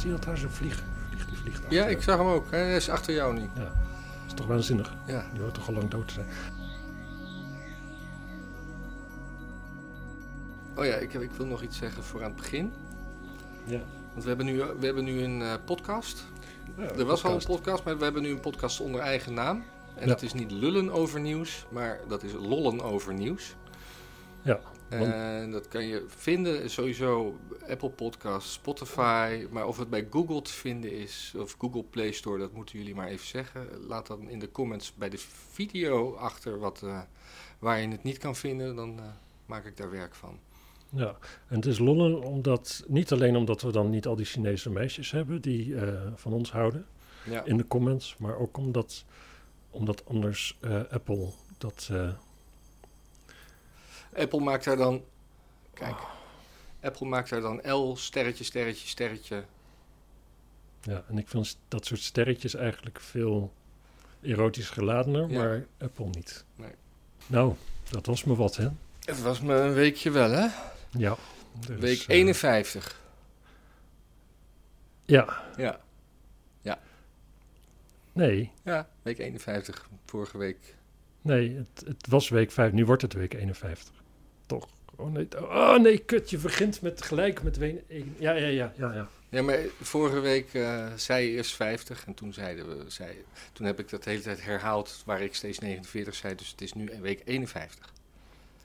Zie je dat daar zo'n vlieg, vlieg, die vliegt achter Ja, ik zag hem ook. Hij is achter jou nu. Ja, dat is toch waanzinnig? Ja. Die hoort toch al lang dood te zijn. Oh ja, ik, heb- ik wil nog iets zeggen voor aan het begin. Ja. Want we hebben nu, we hebben nu een eh, podcast. Ja, Er was al een podcast. podcast, maar we hebben nu een podcast onder eigen naam. En Ja. dat is niet lullen over nieuws, maar dat is lollen over nieuws. Ja, En dat kan je vinden sowieso Apple Podcasts, Spotify. Maar of het bij Google te vinden is, of Google Play Store, dat moeten jullie maar even zeggen. Laat dan in de comments bij de video achter wat, eh, waar je het niet kan vinden. Dan eh, maak ik daar werk van. Ja, en het is lollen omdat, niet alleen omdat we dan niet al die Chinese meisjes hebben die eh, van ons houden Ja. in de comments, maar ook omdat, omdat anders Apple dat... Apple maakt daar dan. Kijk. Apple maakt daar dan L, sterretje, sterretje, sterretje. ja, en ik vind dat soort sterretjes eigenlijk veel erotisch geladener, Ja. maar Apple niet. Nee. Nou, dat was me wat, hè? Het was me een weekje wel, hè? Ja. Dus, Week eh, 51. Ja, Ja. nee, Ja, week 51. Vorige week. nee, het, het was week 5, nu wordt het week 51. Oh nee, oh nee, kut, je begint met gelijk met week... Ja, ja, ja, ja, ja. Ja, maar vorige week eh, zei je eerst 50 en toen zeiden we, zei, toen heb ik dat de hele tijd herhaald waar ik steeds 49 zei, dus het is nu week 51.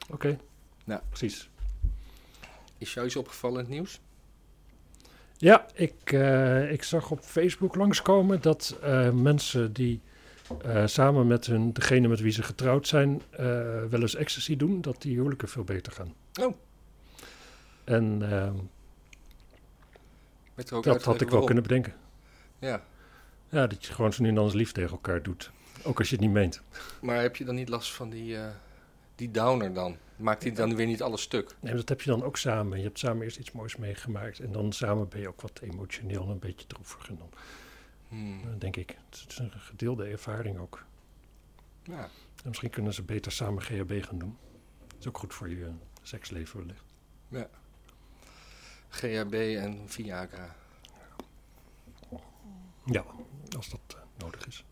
Oké. Nou. precies. Is jou iets opgevallen in het nieuws? Ja, ik, eh, ik zag op Facebook langskomen dat eh, mensen die eh, samen met hun, degene met wie ze getrouwd zijn, eh, wel eens ecstasy doen, dat die huwelijken veel beter gaan. Oh. En eh, dat had ik wel waarom? kunnen bedenken. Ja, Ja, dat je gewoon zo nu en dan eens lief tegen elkaar doet. Ook als je het niet meent. maar heb je dan niet last van die, die downer dan? Maakt die dan weer niet alles stuk? Nee, dat heb je dan ook samen. Je hebt samen eerst iets moois meegemaakt. En dan samen ben je ook wat emotioneel en een beetje droevig. En dan Hmm. eh, denk ik, het is een gedeelde ervaring ook. Ja. En misschien kunnen ze beter samen GHB gaan doen. Dat is ook goed voor je eh, seksleven wellicht. GHB en Viagra. Ja, als dat eh, nodig is.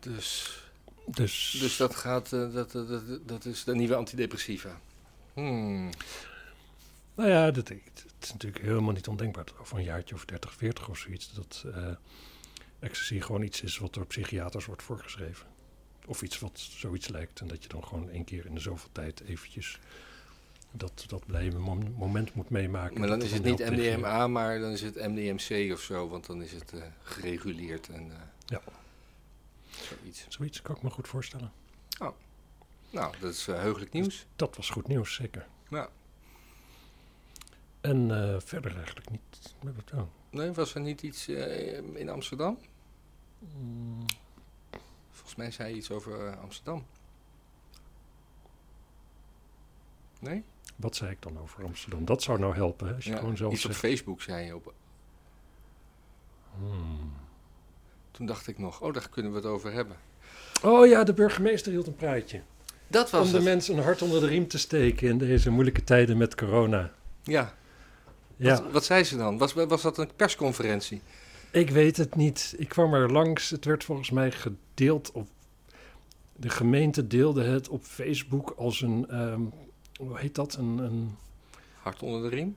Dus, Dus, dus dat, gaat, eh, dat, dat, dat, dat is de nieuwe antidepressiva. Hmm. Nou ja, dat, het is natuurlijk helemaal niet ondenkbaar dat over een jaartje of 30, 40 of zoiets, dat eh ecstasy gewoon iets is wat door psychiaters wordt voorgeschreven. Of iets wat zoiets lijkt. En dat je dan gewoon één keer in de zoveel tijd eventjes dat, dat blije mom- moment moet meemaken. Maar dan is het niet tegen MDMA, maar dan is het MDMC of zo, want dan is het eh, gereguleerd en eh, Ja. zoiets. Zoiets kan ik me goed voorstellen. Nou, dat is heugelijk nieuws. Dat was goed nieuws, zeker. Ja. En eh, verder eigenlijk niet. Nee, was er niet iets eh, in Amsterdam? Mm, Volgens mij zei je iets over eh, Amsterdam. Nee? Wat zei ik dan over Amsterdam? Dat zou nou helpen, hè, als je Ja, gewoon zelf iets op. Facebook zei je. Op. Hmm. Toen dacht ik nog, oh, daar kunnen we het over hebben. Oh ja, de burgemeester hield een praatje. Dat was Om de het. mensen een hart onder de riem te steken in deze moeilijke tijden met corona. Ja. Ja, Wat, wat zei ze dan? Was, was dat een persconferentie? ik weet het niet. Ik kwam er langs. Het werd volgens mij gedeeld op... De gemeente deelde het op Facebook als een... ehm, hoe heet dat? Een... een Hart onder de riem?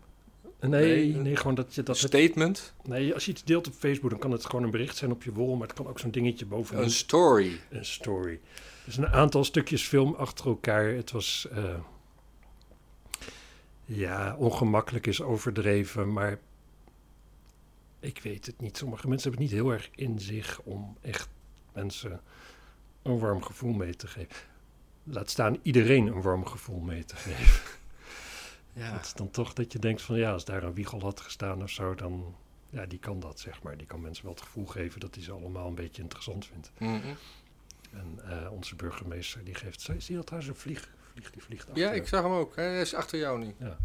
nee, Nee, gewoon dat je dat... het- Statement? nee, als je iets deelt op Facebook, dan kan het gewoon een bericht zijn op je wol, maar het kan ook zo'n dingetje bovenin. Een story. een story. Dus een aantal stukjes film achter elkaar. Het was. eh, ja, ongemakkelijk is overdreven, maar. Ik weet het niet. Sommige mensen hebben het niet heel erg in zich om echt mensen een warm gevoel mee te geven. Laat staan iedereen een warm gevoel mee te geven. Ja. Het is dan toch dat je denkt van ja, als daar een wiegel had gestaan of zo, dan. Ja, die kan dat, zeg maar. Die kan mensen wel het gevoel geven dat hij ze allemaal een beetje interessant vindt. Mhm. En eh, onze burgemeester die geeft. Zie zie je dat daar zo'n vlieg? Vlieg die vliegt achter Ja, ik zag hem ook. Hij is achter jou nu. Dat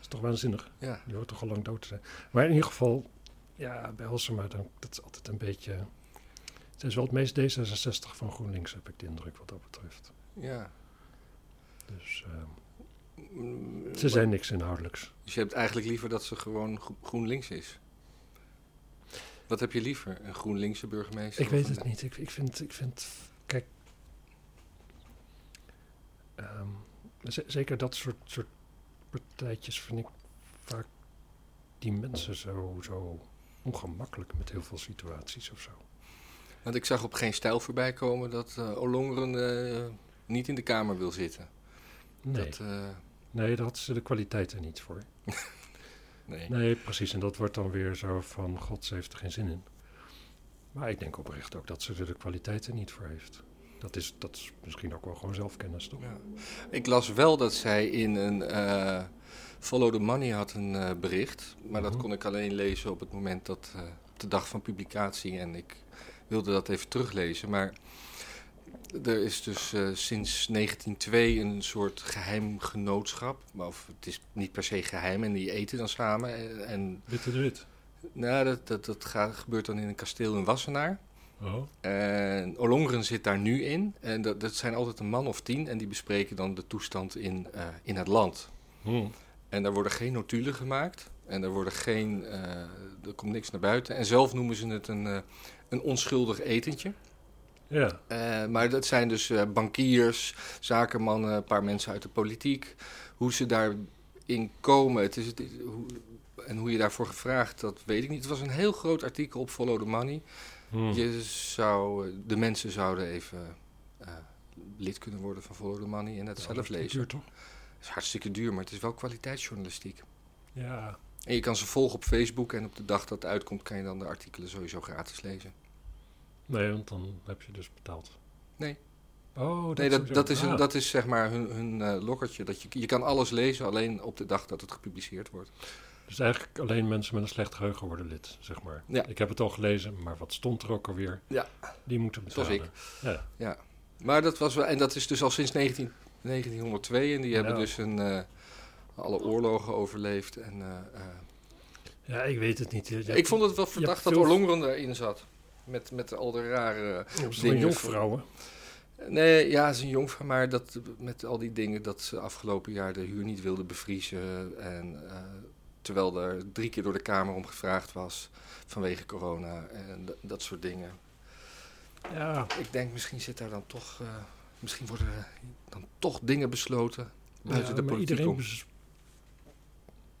is toch waanzinnig? Ja. Die hoort toch al lang dood te zijn. Maar in ieder geval, ja, bij Halsema, dan, dat is altijd een beetje. Zij is wel het meest D66 van GroenLinks, heb ik de indruk wat dat betreft. ja. Dus eh, Mm, ze zijn niks inhoudelijks. Dus je hebt eigenlijk liever dat ze gewoon Gro- GroenLinks is. Wat heb je liever? Een GroenLinkse burgemeester? Ik weet een- het niet. Ik, ik, vind, ik vind, kijk, ehm, zeker dat soort, soort partijtjes vind ik vaak die mensen zo, zo ongemakkelijk met heel veel situaties of zo. Want ik zag op geen stijl voorbij komen dat eh Olongeren eh, niet in de Kamer wil zitten. Nee, Dat, eh, nee daar had ze de kwaliteit er niet voor. nee. Nee, precies. En dat wordt dan weer zo van, god, ze heeft er geen zin in. Maar ik denk oprecht ook dat ze er de kwaliteit er niet voor heeft. Dat is, dat is misschien ook wel gewoon zelfkennis, toch? Ja. Ik las wel dat zij in een eh, Follow the Money had een eh, bericht. Maar dat Mhm. kon ik alleen lezen op het moment dat, eh, op de dag van publicatie. En ik wilde dat even teruglezen. Maar er is dus sinds 1902 een soort geheim genootschap. Maar Of het is niet per se geheim en die eten dan samen. En, en Witte de Wit. nou, dat, dat, dat gaat, gebeurt dan in een kasteel in Wassenaar. Oh, En Olongeren zit daar nu in. En dat, dat zijn altijd een man of tien. En die bespreken dan de toestand in, eh, in het land. hm. En daar worden geen notulen gemaakt. En er, worden geen, eh, er komt niks naar buiten. En zelf noemen ze het een, eh, een onschuldig etentje. ja. Maar dat zijn dus bankiers, zakenmannen, een paar mensen uit de politiek. Hoe ze daarin komen het is, het, hoe, en hoe je daarvoor gevraagd, dat weet ik niet. Het was een heel groot artikel op Follow the Money. Hm. Je zou, eh, de mensen zouden even eh, lid kunnen worden van Follow the Money en Ja, zelf dat is lezen. duur, toch? Het is hartstikke duur, maar het is wel kwaliteitsjournalistiek. Ja. En je kan ze volgen op Facebook en op de dag dat het uitkomt kan je dan de artikelen sowieso gratis lezen. Nee, want dan heb je dus betaald. Nee. Oh, dat nee, is dat, zo. dat, is, een, Ah. dat is zeg maar hun, hun eh, lokkertje. Dat je, je kan alles lezen alleen op de dag dat het gepubliceerd wordt. Dus eigenlijk alleen mensen met een slecht geheugen worden lid, zeg maar. Ja. Ik heb het al gelezen, maar wat stond er ook alweer? Ja. Die moeten Dat was betalen. Ja. Maar dat was wel, en dat is dus al sinds 19, 1902 en die hebben Ja. dus een, eh, alle oorlogen overleefd. En, eh, eh, ja, ik weet het niet. Je- ik vond het wel verdacht dat Orlongeren erin zat. Met, met al de rare... Dingen zo'n jonkvrouwen. Nee, ja, ze is een jongvrouw, maar dat, met al die dingen dat ze afgelopen jaar de huur niet wilde bevriezen. En, terwijl er drie keer door de Kamer om gevraagd was vanwege corona en dat, dat soort dingen. Ja, Ik denk misschien zit daar dan toch, eh, misschien worden er dan toch dingen besloten buiten ja, de maar politiek iedereen om. bes-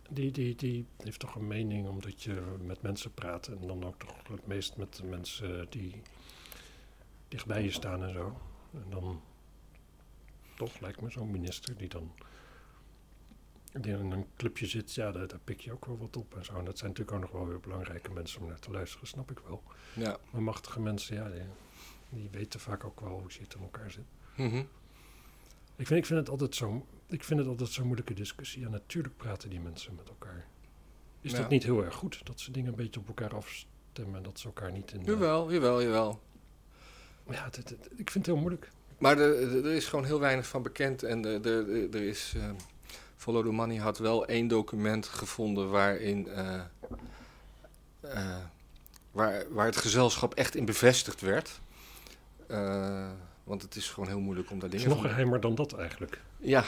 die, die, die heeft toch een mening omdat je met mensen praat. En dan ook toch het meest met de mensen die dichtbij je staan en zo. En dan toch lijkt me zo'n minister die dan die in een clubje zit, ja, daar, daar pik je ook wel wat op en zo. En dat zijn natuurlijk ook nog wel weer belangrijke mensen om naar te luisteren, snap ik wel. Ja. Maar machtige mensen, ja, die, die weten vaak ook wel hoe het in elkaar zit. Mhm. Ik vind, ik vind het altijd zo, ik vind het altijd zo'n moeilijke discussie. Ja, natuurlijk praten die mensen met elkaar. Is Ja. dat niet heel erg goed? Dat ze dingen een beetje op elkaar afstemmen en dat ze elkaar niet in... Jawel, jawel, jawel. Ja, het- het- het- ik vind het heel moeilijk. Maar er, er is gewoon heel weinig van bekend. En er, er, er- er is. eh, Follow the Money had wel één document gevonden waarin. eh, eh, waar, waar het gezelschap echt in bevestigd werd. Eh, want het is gewoon heel moeilijk om daar Het is dingen nog geheimer dan dat eigenlijk. Ja,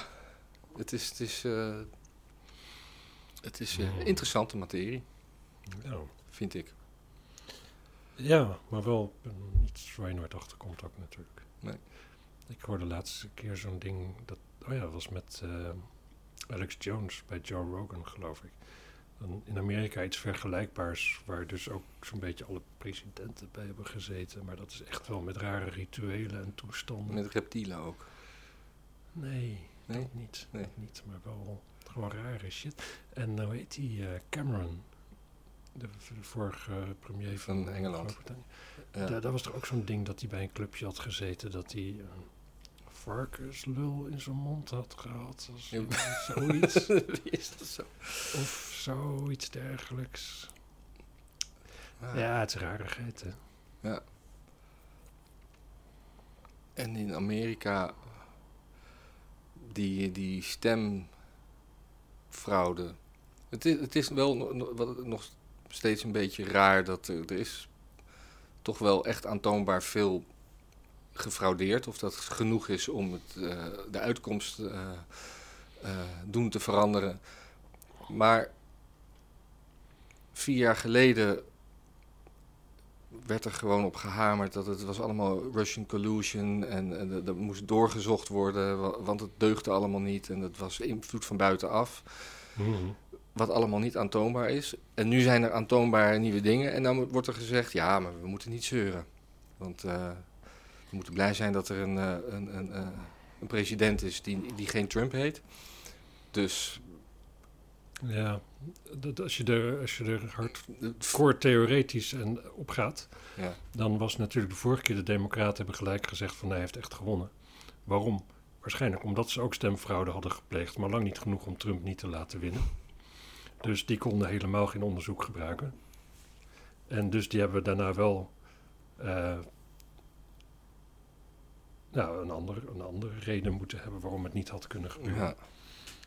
het is. Het is, eh, het is interessante materie, Ja, vind ik. ja maar wel iets waar je nooit achter komt ook natuurlijk. Nee. Ik hoorde de laatste keer zo'n ding, dat, oh ja, dat was met Alex Jones bij Joe Rogan, geloof ik. Dan in Amerika iets vergelijkbaars, waar dus ook zo'n beetje alle presidenten bij hebben gezeten. Maar dat is echt wel met rare rituelen en toestanden. Met reptielen ook. Nee, Nee? dat niet. Nee. Dat niet, maar wel gewoon rare shit. En nou heet die eh, Cameron, de, vorige premier van, Van Engeland. Ja. Daar, daar was er ook zo'n ding dat hij bij een clubje had gezeten, dat hij een varkenslul in zijn mond had gehad. Of Ja. zoiets. Wie is dat zo? of zoiets dergelijks. Ah. Ja, het is rarigheid, hè. En in Amerika, die, die stemfraude. Het is, het is wel nog steeds een beetje raar dat er, er is toch wel echt aantoonbaar veel gefraudeerd. Of dat genoeg is om het, eh, de uitkomst eh, doen te veranderen. Maar vier jaar geleden werd er gewoon op gehamerd dat het was allemaal Russian collusion en, en dat- dat moest doorgezocht worden, wa- want het deugde allemaal niet en het was invloed van buitenaf, Mhm. wat allemaal niet aantoonbaar is. En nu zijn er aantoonbare nieuwe dingen en dan wordt er gezegd, ja, maar we moeten niet zeuren. Want we moeten blij zijn dat er een, eh, een, een, eh, een president is die, die geen Trump heet. Dus Ja, dat, als, je er, als je er hard core theoretisch en op gaat, ja, dan was natuurlijk de vorige keer de Democraten hebben gelijk gezegd van hij heeft echt gewonnen. Waarom? Waarschijnlijk omdat ze ook stemfraude hadden gepleegd, maar lang niet genoeg om Trump niet te laten winnen. Dus die konden helemaal geen onderzoek gebruiken. En dus die hebben daarna wel eh, nou, een, andere, een andere reden moeten hebben waarom het niet had kunnen gebeuren. ja,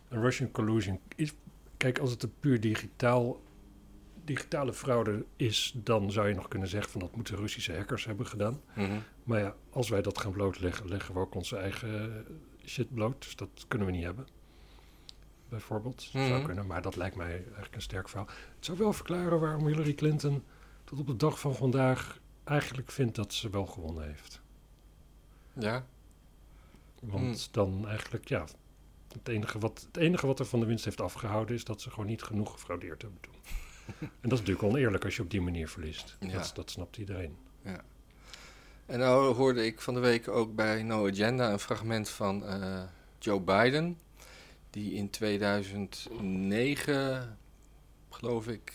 Een Russian collusion is. Kijk, als het een puur digitaal, digitale fraude is, dan zou je nog kunnen zeggen van dat moeten Russische hackers hebben gedaan. mhm. Maar ja, als wij dat gaan blootleggen, leggen we ook onze eigen shit bloot. Dus dat kunnen we niet hebben. Bijvoorbeeld. Zou Mhm. kunnen, maar dat lijkt mij eigenlijk een sterk verhaal. Het zou wel verklaren waarom Hillary Clinton tot op de dag van vandaag eigenlijk vindt dat ze wel gewonnen heeft. Ja. Want Hmm. dan eigenlijk, ja, het enige, wat, het enige wat er van de winst heeft afgehouden is dat ze gewoon niet genoeg gefraudeerd hebben toen. en dat is natuurlijk oneerlijk als je op die manier verliest. Ja. Dat, dat snapt iedereen. En nou hoorde ik van de week ook bij No Agenda een fragment van eh, Joe Biden. Die in 2009, geloof ik,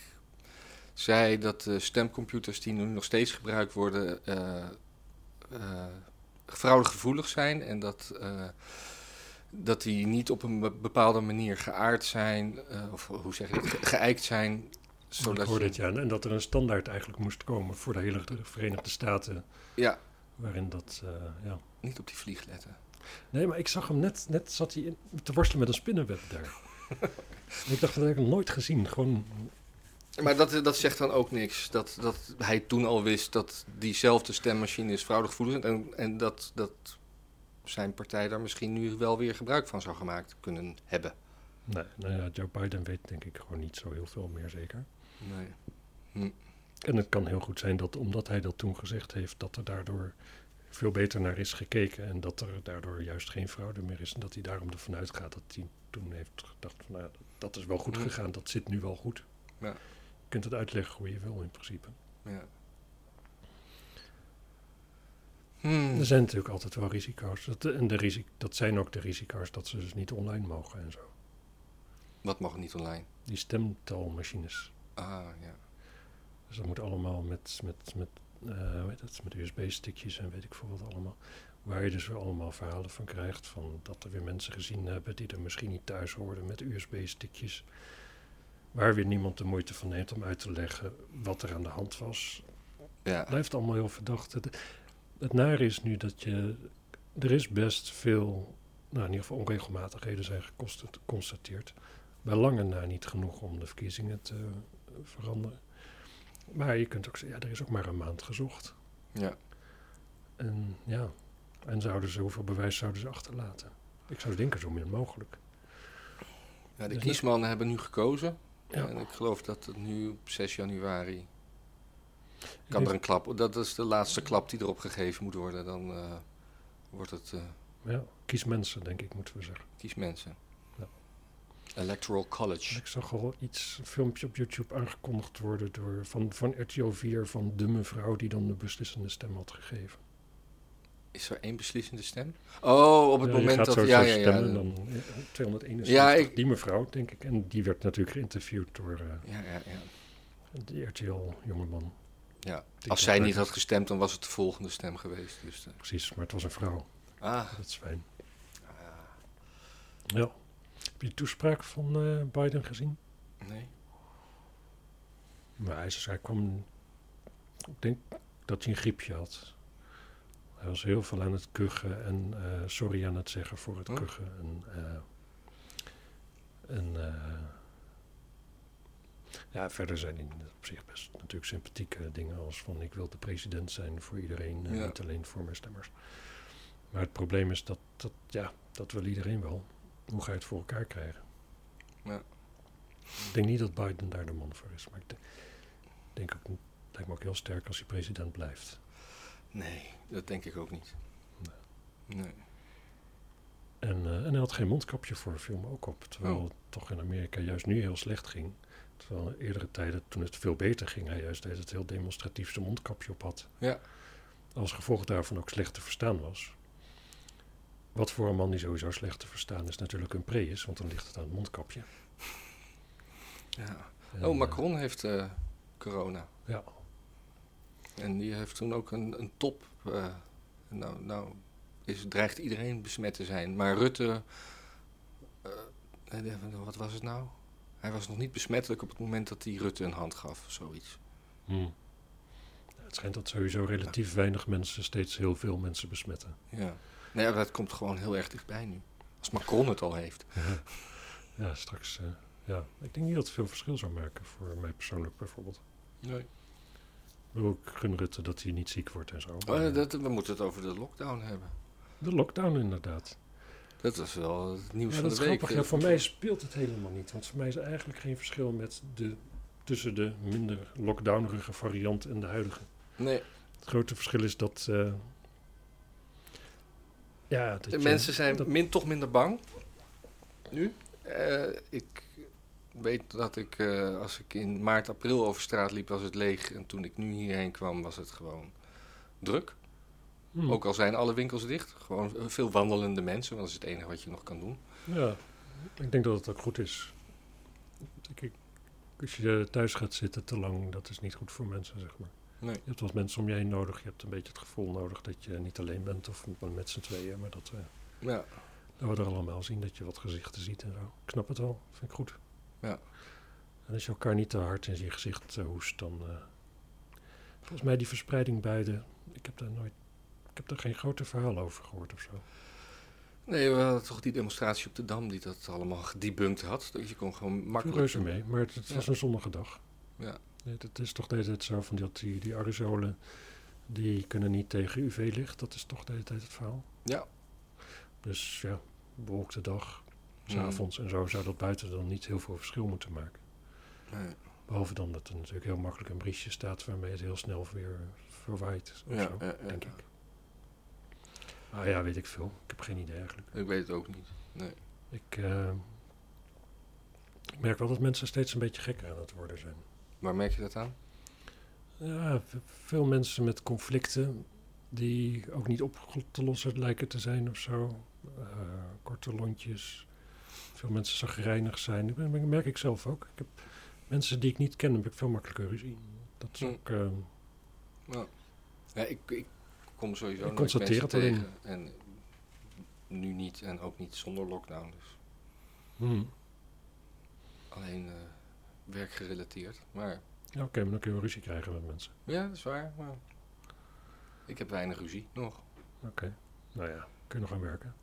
zei dat de stemcomputers die nu nog steeds gebruikt worden, eh eh, fraudegevoelig zijn. En dat, eh, dat die niet op een be- bepaalde manier geaard zijn, eh, of hoe zeg je dat, ge- geëikt zijn. ik Zodat hoorde je, het, ja. En dat er een standaard eigenlijk moest komen voor de hele Verenigde Staten. ja, Waarin dat, eh, ja. niet op die vlieg letten. Nee, maar ik zag hem net, net zat hij in, te worstelen met een spinnenweb daar. Ik dacht, dat heb ik nog nooit gezien. Gewoon, Maar dat, dat zegt dan ook niks. Dat, dat hij toen al wist dat diezelfde stemmachines fraudegevoelig zijn. En, en dat, dat zijn partij daar misschien nu wel weer gebruik van zou gemaakt kunnen hebben. nee, nou ja, Joe Biden weet denk ik gewoon niet zo heel veel meer zeker. Nee. En het kan heel goed zijn dat omdat hij dat toen gezegd heeft, dat er daardoor veel beter naar is gekeken. En dat er daardoor juist geen fraude meer is. En dat hij daarom ervan uitgaat dat hij toen heeft gedacht van nou, dat is wel goed Mhm. gegaan, dat zit nu wel goed. Ja. Je kunt het uitleggen hoe je wil in principe. Ja. Hmm. Er zijn natuurlijk altijd wel risico's. Dat, en de risic, dat zijn ook de risico's dat ze dus niet online mogen en zo. Wat mag niet online? Die stemtalmachines. Ah, ja. Dus dat moet allemaal met, met, met, hoe heet het, met USB-stickjes en weet ik veel wat allemaal. Waar je dus weer allemaal verhalen van krijgt. Van dat er weer mensen gezien hebben die er misschien niet thuis hoorden met USB-stickjes. Waar weer niemand de moeite van neemt om uit te leggen wat er aan de hand was. Ja. Het blijft allemaal heel verdacht. Het, het nare is nu dat je... Er is best veel... Nou, in ieder geval onregelmatigheden zijn geconsta- geconstateerd. Bij lange na niet genoeg om de verkiezingen te veranderen. Maar je kunt ook zeggen, ja, er is ook maar een maand gezocht. ja. En ja, en zouden ze, hoeveel bewijs zouden ze achterlaten? Ik zou denken zo min mogelijk. Ja, de Dus kiesmannen hebben nu gekozen. Ja. En ik geloof dat het nu op 6 januari kan er een klap. Dat is de laatste klap die erop gegeven moet worden. Dan eh, wordt het Ja, kies mensen, denk ik, moeten we zeggen. kiesmensen. Ja. Electoral College. Ik zag al iets, een filmpje op YouTube aangekondigd worden door, van, van RTO 4 van de mevrouw die dan de beslissende stem had gegeven. Is er één beslissende stem? Oh, op het Ja, moment dat... zo, ja, zo ja, ja. stemmen, dan eh, 261. Ja, ik- Die mevrouw, denk ik. En die werd natuurlijk geïnterviewd door eh ja, ja, ja. de RTL-jongeman. ja. Die Als zij niet had gestemd, dan was het de volgende stem geweest. Dus, eh, Precies, maar het was een vrouw. ah, Dat is fijn. ah, Ja. Heb je de toespraak van eh, Biden gezien? nee. Maar hij, zei- hij kwam... Ik denk dat hij een griepje had. Hij was heel veel aan het kuchen en eh, sorry aan het zeggen voor het Oh. kuchen. En, eh, en eh, ja, verder zijn hij op zich best natuurlijk sympathieke dingen als van ik wil de president zijn voor iedereen, Ja. niet alleen voor mijn stemmers. Maar het probleem is dat, dat, ja, dat wil iedereen wel. Hoe ga je het voor elkaar krijgen? Ja. Ik denk niet dat Biden daar de man voor is, maar ik denk, denk ook niet lijkt me ook heel sterk als hij president blijft. Nee, dat denk ik ook niet. Nee. En, eh, en hij had geen mondkapje voor, viel me ook op. Terwijl Oh. het toch in Amerika juist nu heel slecht ging. Terwijl in eerdere tijden, toen het veel beter ging, hij juist deed het heel demonstratief zijn mondkapje op had. Ja. Als gevolg daarvan ook slecht te verstaan was. Wat voor een man die sowieso slecht te verstaan is natuurlijk een pre is, want dan ligt het aan het mondkapje. ja. En, Oh, Macron heeft eh, corona. eh, ja, En die heeft toen ook een, een top. eh, nou, nou is, dreigt iedereen besmet te zijn. Maar Rutte. eh, eh, wat was het nou? Hij was nog niet besmettelijk op het moment dat hij Rutte een hand gaf, of zoiets. hm. Het schijnt dat sowieso relatief weinig mensen steeds heel veel mensen besmetten. Ja. Nee, dat komt gewoon heel erg dichtbij nu. Als Macron het al heeft. Ja, ja straks. ja. Ik denk niet dat het veel verschil zou maken voor mij persoonlijk bijvoorbeeld. Nee. Ik gun Rutte dat hij niet ziek wordt en zo. Oh, Maar dat, we moeten het over de lockdown hebben. De lockdown inderdaad. Dat is wel het nieuws Ja, van de week. grappig. Ja, voor mij speelt het helemaal niet. Want voor mij is er eigenlijk geen verschil met de, tussen de minder lockdownrige variant en de huidige. Nee, Het grote verschil is dat... eh, ja, dat de je- mensen zijn dat- min, toch minder bang. Nu. Eh, ik weet dat ik, eh, als ik in maart, april over straat liep, was het leeg. En toen ik nu hierheen kwam, was het gewoon druk. Hm, Ook al zijn alle winkels dicht. Gewoon veel wandelende mensen, want dat is het enige wat je nog kan doen. Ja, ik denk dat het ook goed is. Ik, ik- als je thuis gaat zitten te lang, dat is niet goed voor mensen, zeg maar. Nee. Je hebt wat mensen om je heen nodig. Je hebt een beetje het gevoel nodig dat je niet alleen bent of met z'n tweeën. Maar dat, eh, Ja, dat we er allemaal zien, dat je wat gezichten ziet en zo. Ik snap het wel, vind ik goed. Ja. En als je elkaar niet te hard in je gezicht eh, hoest, dan... eh, volgens mij die verspreiding buiten, ik heb daar nooit... Ik heb daar geen grote verhaal over gehoord of zo. nee, we hadden toch die demonstratie op de Dam die dat allemaal gedebunked had. Dus je kon gewoon makkelijk... reuze mee, maar het, het was een zonnige dag. Ja. Nee, het is toch de hele tijd zo van dat die, die aerosolen, die kunnen niet tegen UV-licht. Dat is toch de hele tijd het verhaal. Ja. Dus ja, bewolkte dag, Mm. s'avonds en zo zou dat buiten dan niet heel veel verschil moeten maken. Nee. Behalve dan dat er natuurlijk heel makkelijk een briesje staat waarmee het heel snel weer verwaait. Of Ja, zo, ja, ja, denk ik. Ah ja, weet ik veel. Ik heb geen idee eigenlijk. Ik weet het ook niet. Nee. Ik, eh, ik merk wel dat mensen steeds een beetje gekker aan het worden zijn. Waar merk je dat aan? Ja, veel mensen met conflicten die ook niet op te lossen lijken te zijn of zo. Eh, korte lontjes. Veel mensen zagrijnig zijn. Dat merk ik zelf ook. Ik heb mensen die ik niet ken, heb ik veel makkelijker ruzie. Dat is Hm. ook... eh, Ja, ja ik, ik kom sowieso Ik constateer het alleen. tegen. En nu niet en ook niet zonder lockdown. Dus hm. alleen eh, werkgerelateerd. Maar Ja, oké, maar dan kun je wel ruzie krijgen met mensen. ja, dat is waar. Maar ik heb weinig ruzie nog. Oké, nou ja, kun je nog aan werken.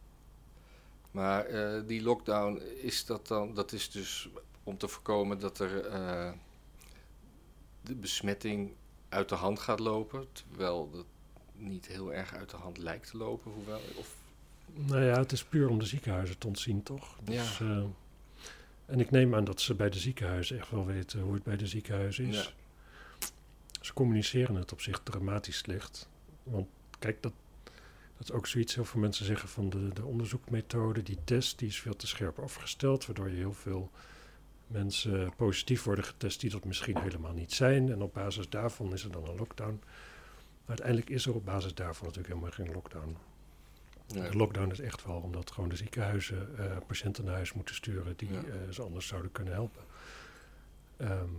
Maar eh, die lockdown, is dat dan, dat is dus om te voorkomen dat er eh, de besmetting uit de hand gaat lopen. Terwijl dat niet heel erg uit de hand lijkt te lopen. Hoewel, of, Nou ja, het is puur om de ziekenhuizen te ontzien, toch? Ja. Dus, eh, en ik neem aan dat ze bij de ziekenhuizen echt wel weten hoe het bij de ziekenhuizen is. Ja. Ze communiceren het op zich dramatisch slecht. Want kijk, dat, dat is ook zoiets. Heel veel mensen zeggen van de, de onderzoekmethode, die test, die is veel te scherp afgesteld. Waardoor je heel veel mensen positief worden getest die dat misschien helemaal niet zijn. En op basis daarvan is er dan een lockdown. Maar uiteindelijk is er op basis daarvan natuurlijk helemaal geen lockdown. ja. De lockdown is echt wel omdat gewoon de ziekenhuizen eh, patiënten naar huis moeten sturen die Ja. eh, ze anders zouden kunnen helpen. Ehm,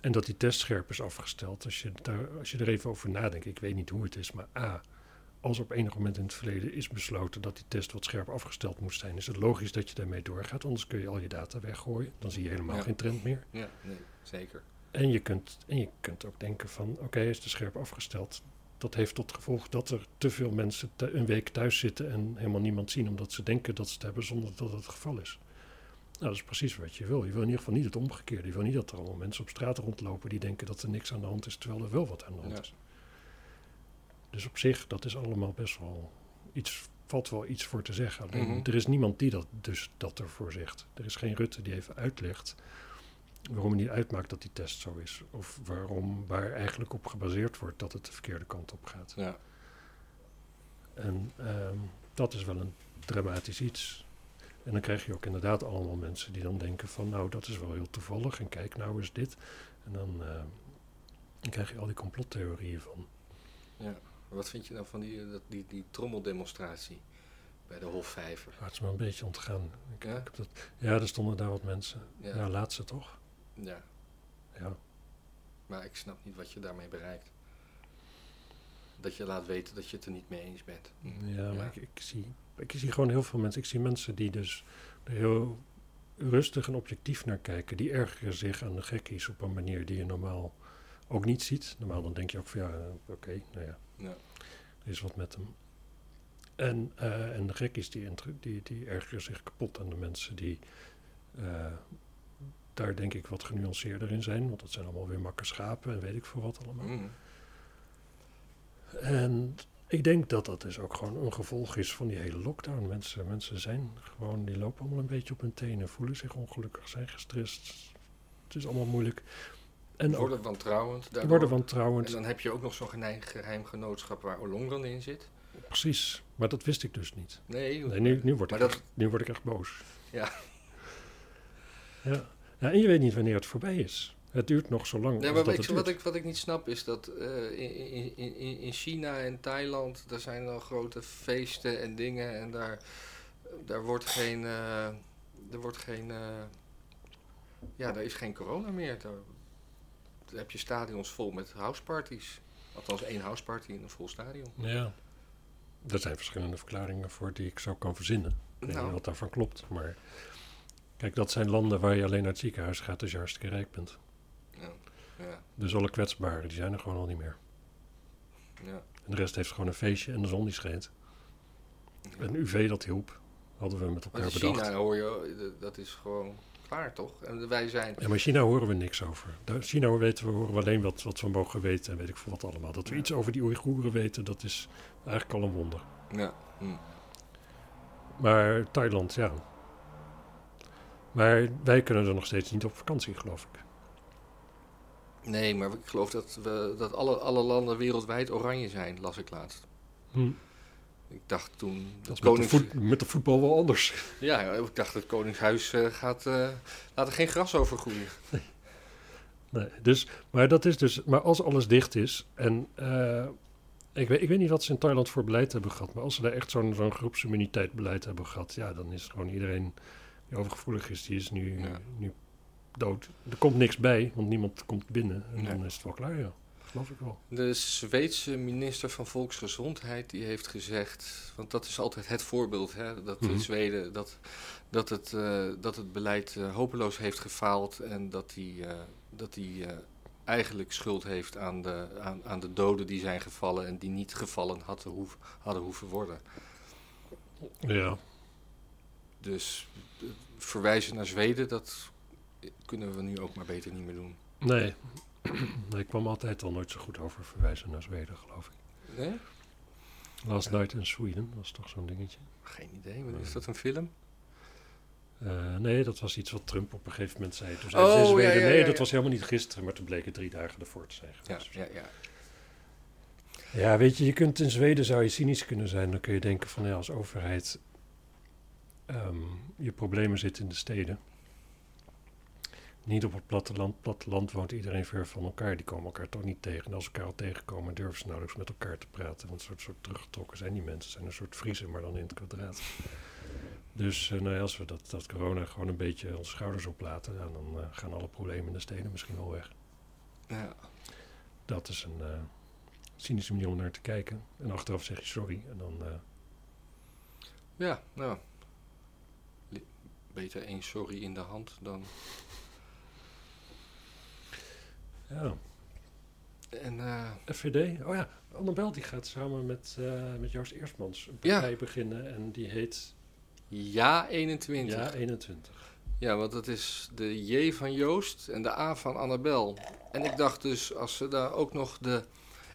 en dat die test scherp is afgesteld. Als je, daar, als je er even over nadenkt, ik weet niet hoe het is, maar A, als op enig moment in het verleden is besloten dat die test wat scherp afgesteld moet zijn, is het logisch dat je daarmee doorgaat, anders kun je al je data weggooien. Dan zie je helemaal Ja. geen trend meer. ja, nee, zeker. En je kunt, en je kunt ook denken van, oké, is te scherp afgesteld. Dat heeft tot gevolg dat er te veel mensen een week thuis zitten en helemaal niemand zien, omdat ze denken dat ze het hebben zonder dat het het geval is. Nou, dat is precies wat je wil. Je wil in ieder geval niet het omgekeerde. Je wil niet dat er allemaal mensen op straat rondlopen die denken dat er niks aan de hand is, terwijl er wel wat aan de hand Ja. is. Dus op zich, dat is allemaal best wel iets, valt wel iets voor te zeggen. Alleen, Mhm. er is niemand die dat dus dat ervoor zegt. Er is geen Rutte die even uitlegt waarom het niet uitmaakt dat die test zo is. Of waarom, waar eigenlijk op gebaseerd wordt dat het de verkeerde kant op gaat. Ja. En ehm, dat is wel een dramatisch iets. En dan krijg je ook inderdaad allemaal mensen die dan denken van nou dat is wel heel toevallig en kijk nou eens dit. En dan, ehm, dan krijg je al die complottheorieën van. Wat vind je nou van die, dat, die, die trommeldemonstratie bij de Hofvijver? Maar het is me een beetje ontgaan. Ik, Ja? ik heb dat, ja, er stonden daar wat mensen. Ja. Ja, laat ze toch? Ja, Ja. maar ik snap niet wat je daarmee bereikt. Dat je laat weten dat je het er niet mee eens bent. Ja, maar. Ik, ik, zie, ik zie gewoon heel veel mensen. Ik zie mensen die dus er heel rustig en objectief naar kijken. Die ergeren zich aan de gekkies op een manier die je normaal ook niet ziet. Normaal dan denk je ook van ja, eh, oké, nou ja, Ja. er is wat met hem. En, eh, en de gekkies die, inter- die, die ergeren zich kapot aan de mensen die eh, daar denk ik wat genuanceerder in zijn. Want dat zijn allemaal weer makke schapen en weet ik veel wat allemaal. Mm. En ik denk dat dat dus ook gewoon een gevolg is van die hele lockdown. Mensen, mensen zijn gewoon, die lopen allemaal een beetje op hun tenen, voelen zich ongelukkig, zijn gestrest. Het is allemaal moeilijk. En ook worden wantrouwend. daardoor. worden wantrouwend. En dan heb je ook nog zo'n geheim- genootschap waar Olong dan in zit. Precies, maar dat wist ik dus niet. Nee, Nee, nu, nu, word ik dat- echt, nu word ik echt boos. Ja. ja. Ja, en je weet niet wanneer het voorbij is. Het duurt nog zo lang Ja, maar wat, ik, wat ik niet snap is dat eh, in, in, in, in China en Thailand, daar zijn dan grote feesten en dingen en daar, daar wordt geen, er wordt geen, eh, ja, daar is geen corona meer. Heb je stadions vol met houseparties. Althans één houseparty in een vol stadion. Ja, er zijn verschillende verklaringen voor die ik zo kan verzinnen. Ik weet niet Nou, wat daarvan klopt, maar... Kijk, dat zijn landen waar je alleen naar het ziekenhuis gaat als je hartstikke rijk bent. ja, ja, Dus alle kwetsbaren, die zijn er gewoon al niet meer. ja. En de rest heeft gewoon een feestje en de zon die schijnt. Een UV dat hielp, hadden we met elkaar bedacht. China hoor je, dat is gewoon toch? En wij zijn, Ja, maar China horen we niks over. China weten we, horen we alleen wat, wat we mogen weten en weet ik veel wat allemaal. Dat we Ja. iets over die Oeigoeren weten, dat is eigenlijk al een wonder. ja, hm. Maar Thailand, ja. Maar wij kunnen er nog steeds niet op vakantie, geloof ik. Nee, maar ik geloof dat, we, dat alle, alle landen wereldwijd oranje zijn, las ik laatst. Hm. Ik dacht toen... Dat met, de konings... met de voetbal wel anders. Ja, ik dacht het Koningshuis eh, gaat... eh laat er geen gras over groeien. Nee, dus, maar, dat is dus, maar als alles dicht is en eh, ik, weet, ik weet niet wat ze in Thailand voor beleid hebben gehad, maar als ze daar echt zo'n zo'n groepsimmuniteitbeleid hebben gehad, ja, dan is gewoon iedereen die overgevoelig is, die is nu, Ja. nu dood. Er komt niks bij, want niemand komt binnen en Nee. dan is het wel klaar, ja. Geloof ik wel. De Zweedse minister van Volksgezondheid die heeft gezegd... Want dat is altijd het voorbeeld, hè, dat in Zweden... Dat, dat, het, eh, dat het beleid eh, hopeloos heeft gefaald... en dat hij eh, dat eh, eigenlijk schuld heeft aan de, aan, aan de doden die zijn gevallen... en die niet gevallen hadden, hoef, hadden hoeven worden. Ja, Dus verwijzen naar Zweden, dat kunnen we nu ook maar beter niet meer doen. nee. Ik kwam altijd al nooit zo goed over verwijzen naar Zweden, geloof ik. Nee? Last Night in Sweden was toch zo'n dingetje. Geen idee. Is dat een film? Eh, nee, dat was iets wat Trump op een gegeven moment zei. Toen zei Oh, ze ja, nee, dat was helemaal niet gisteren, maar toen bleek het drie dagen ervoor te zijn Ja, geweest. ja, ja. Ja, weet je, je kunt in Zweden zou je cynisch kunnen zijn. Dan kun je denken van ja, als overheid ehm, je problemen zitten in de steden. Niet op het platteland. Platteland woont iedereen ver van elkaar. Die komen elkaar toch niet tegen. En als ze elkaar al tegenkomen, durven ze nauwelijks met elkaar te praten. Want soort, soort teruggetrokken zijn die mensen. Zijn een soort vriezen, maar dan in het kwadraat. Dus eh, nou ja, als we dat, dat corona gewoon een beetje onze schouders oplaten, dan eh, gaan alle problemen in de steden misschien wel weg. ja. Dat is een eh, cynische manier om naar te kijken. En achteraf zeg je sorry. En dan, Ja, nou. Beter één sorry in de hand dan. Ja, En eh, FVD. Oh ja, Annabel die gaat samen met, eh, met Joost Eerstmans een Ja. partij beginnen. En die heet ja 21. Ja Ja. 21. want dat is de J van Joost en de A van Annabel. En ik dacht dus, als ze daar ook nog de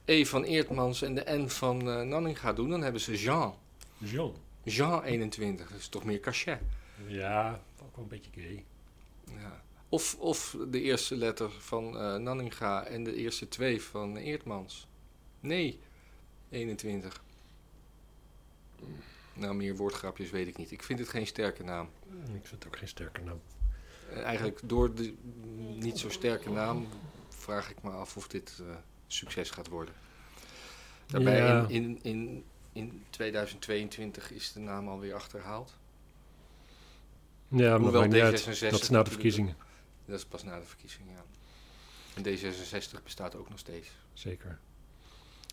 E van Eertmans en de N van eh Nanning gaan doen, dan hebben ze Jean. Jean. Jean 21, dat is toch meer cachet. Ja, ook wel een beetje gay. Ja. Of, of de eerste letter van eh, Nanninga en de eerste twee van Eertmans. Nee, 21. Nou, meer woordgrapjes weet ik niet. Ik vind het geen sterke naam. Ik vind het ook geen sterke naam. En eigenlijk door de niet zo sterke naam vraag ik me af of dit eh, succes gaat worden. Daarbij Ja. in, in, in, in 2022 is de naam alweer achterhaald. Ja, maar Hoewel maakt niet uit. D66 Dat is na de verkiezingen. Dat is pas na de verkiezingen, ja. En D66 bestaat ook nog steeds. Zeker.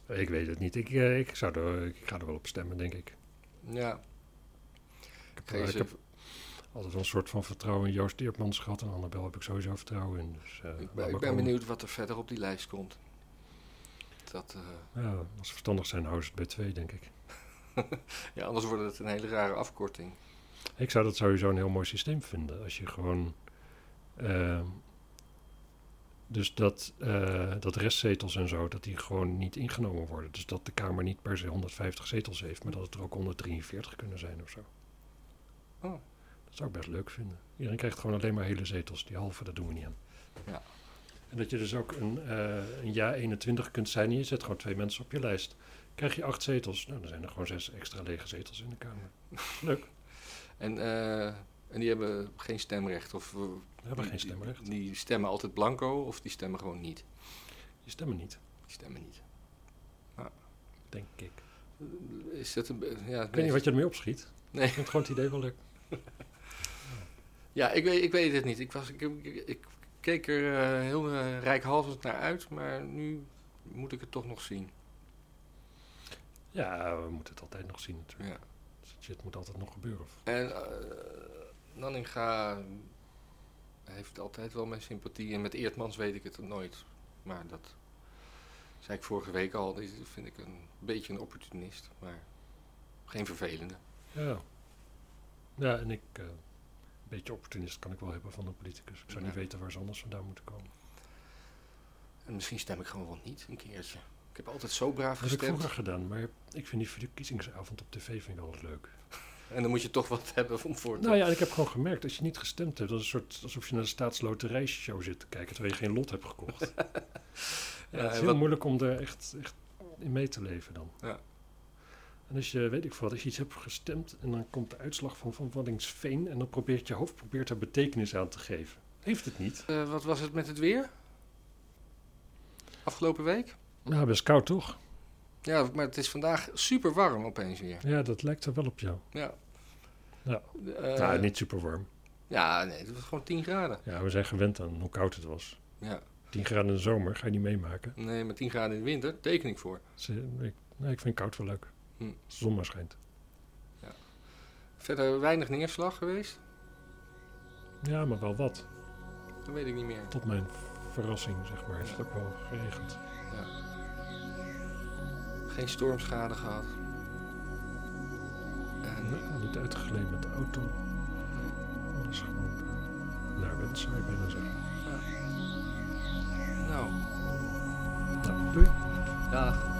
Ik weet het niet. Ik, eh, ik, zou er, ik ga er wel op stemmen, denk ik. Ja, Ik heb, Geen ik heb altijd een soort van vertrouwen in Joost Eertmans gehad. En Annabel heb ik sowieso vertrouwen in. Dus, eh, ik ben, ik benieuwd wat er verder op die lijst komt. Dat, eh, Ja, als ze verstandig zijn, houden ze het bij twee, denk ik. ja, anders wordt het een hele rare afkorting. Ik zou dat sowieso een heel mooi systeem vinden. Als je gewoon. Eh, dus dat, eh, dat restzetels en zo, dat die gewoon niet ingenomen worden. Dus dat de Kamer niet per se 150 zetels heeft, maar dat het er ook 143 kunnen zijn of zo. Oh. Dat zou ik best leuk vinden. Iedereen krijgt gewoon alleen maar hele zetels. Die halve, dat doen we niet aan. Ja. En dat je dus ook een, eh, een ja 21 kunt zijn en je zet gewoon twee mensen op je lijst. Krijg je acht zetels, nou dan zijn er gewoon zes extra lege zetels in de Kamer. Leuk. En, eh, en die hebben geen stemrecht? Of, eh, hebben die- geen stemrecht. Die, die stemmen altijd blanco of die stemmen gewoon niet? Je stemmen niet, Die stemmen niet. denk ik. Is dat een... Ja, Ik weet niet wat je ermee opschiet. Nee. Ik vind gewoon het idee wel leuk. Ja, ik weet, ik weet het niet. Ik, was, ik, ik, ik keek er eh, heel uh, rijkhalsend naar uit, maar nu moet ik het toch nog zien. Ja, we moeten het altijd nog zien natuurlijk. Ja. Shit moet altijd nog gebeuren. En uh, Nanninga heeft altijd wel mijn sympathie. En met Eertmans weet ik het nooit. Maar dat zei ik vorige week al. Deze vind ik een beetje een opportunist. Maar geen vervelende. Ja. Ja, en ik... Uh, een beetje opportunist kan ik wel hebben van een politicus. Ik zou Ja. niet weten waar ze anders vandaan moeten komen. En misschien stem ik gewoon wel niet een keertje. Ik heb altijd zo braaf Dat heb ik gestemd. vroeger gedaan, maar ik vind die verkiezingsavond op tv vind ik eens leuk. En dan moet je toch wat hebben om voor te... Nou ja, ik heb gewoon gemerkt, als je niet gestemd hebt, dat is een soort alsof je naar de staatsloterijshow zit te kijken, terwijl je geen lot hebt gekocht. ja, Ja, het is heel wat- moeilijk om er echt, echt in mee te leven dan. Ja. En als je, weet ik veel, wat, als je iets hebt gestemd en dan komt de uitslag van Van Waddingsveen en dan probeert je hoofd probeert er betekenis aan te geven. Heeft het niet. Eh, wat was het met het weer? Afgelopen week? Nou, best koud toch? Ja, maar het is vandaag super warm opeens weer. Ja, dat lijkt er wel op jou. Ja. Ja. Eh, nou, niet super warm. Ja, nee, het was gewoon 10 graden. Ja, we zijn gewend aan hoe koud het was. Ja. 10 graden in de zomer ga je niet meemaken. Nee, maar 10 graden in de winter teken ik voor. Dus, ik, nee, ik vind koud wel leuk. Hm. Zon maar schijnt. Verder weinig neerslag geweest? Ja, maar wel wat. Dat weet ik niet meer. Tot mijn verrassing, zeg maar, is het ook wel geregend. Geen stormschade gehad. En niet uitgeleend met de auto. Alles gewoon naar wens, zou je bijna zeggen. nou, Nou, doei. dag.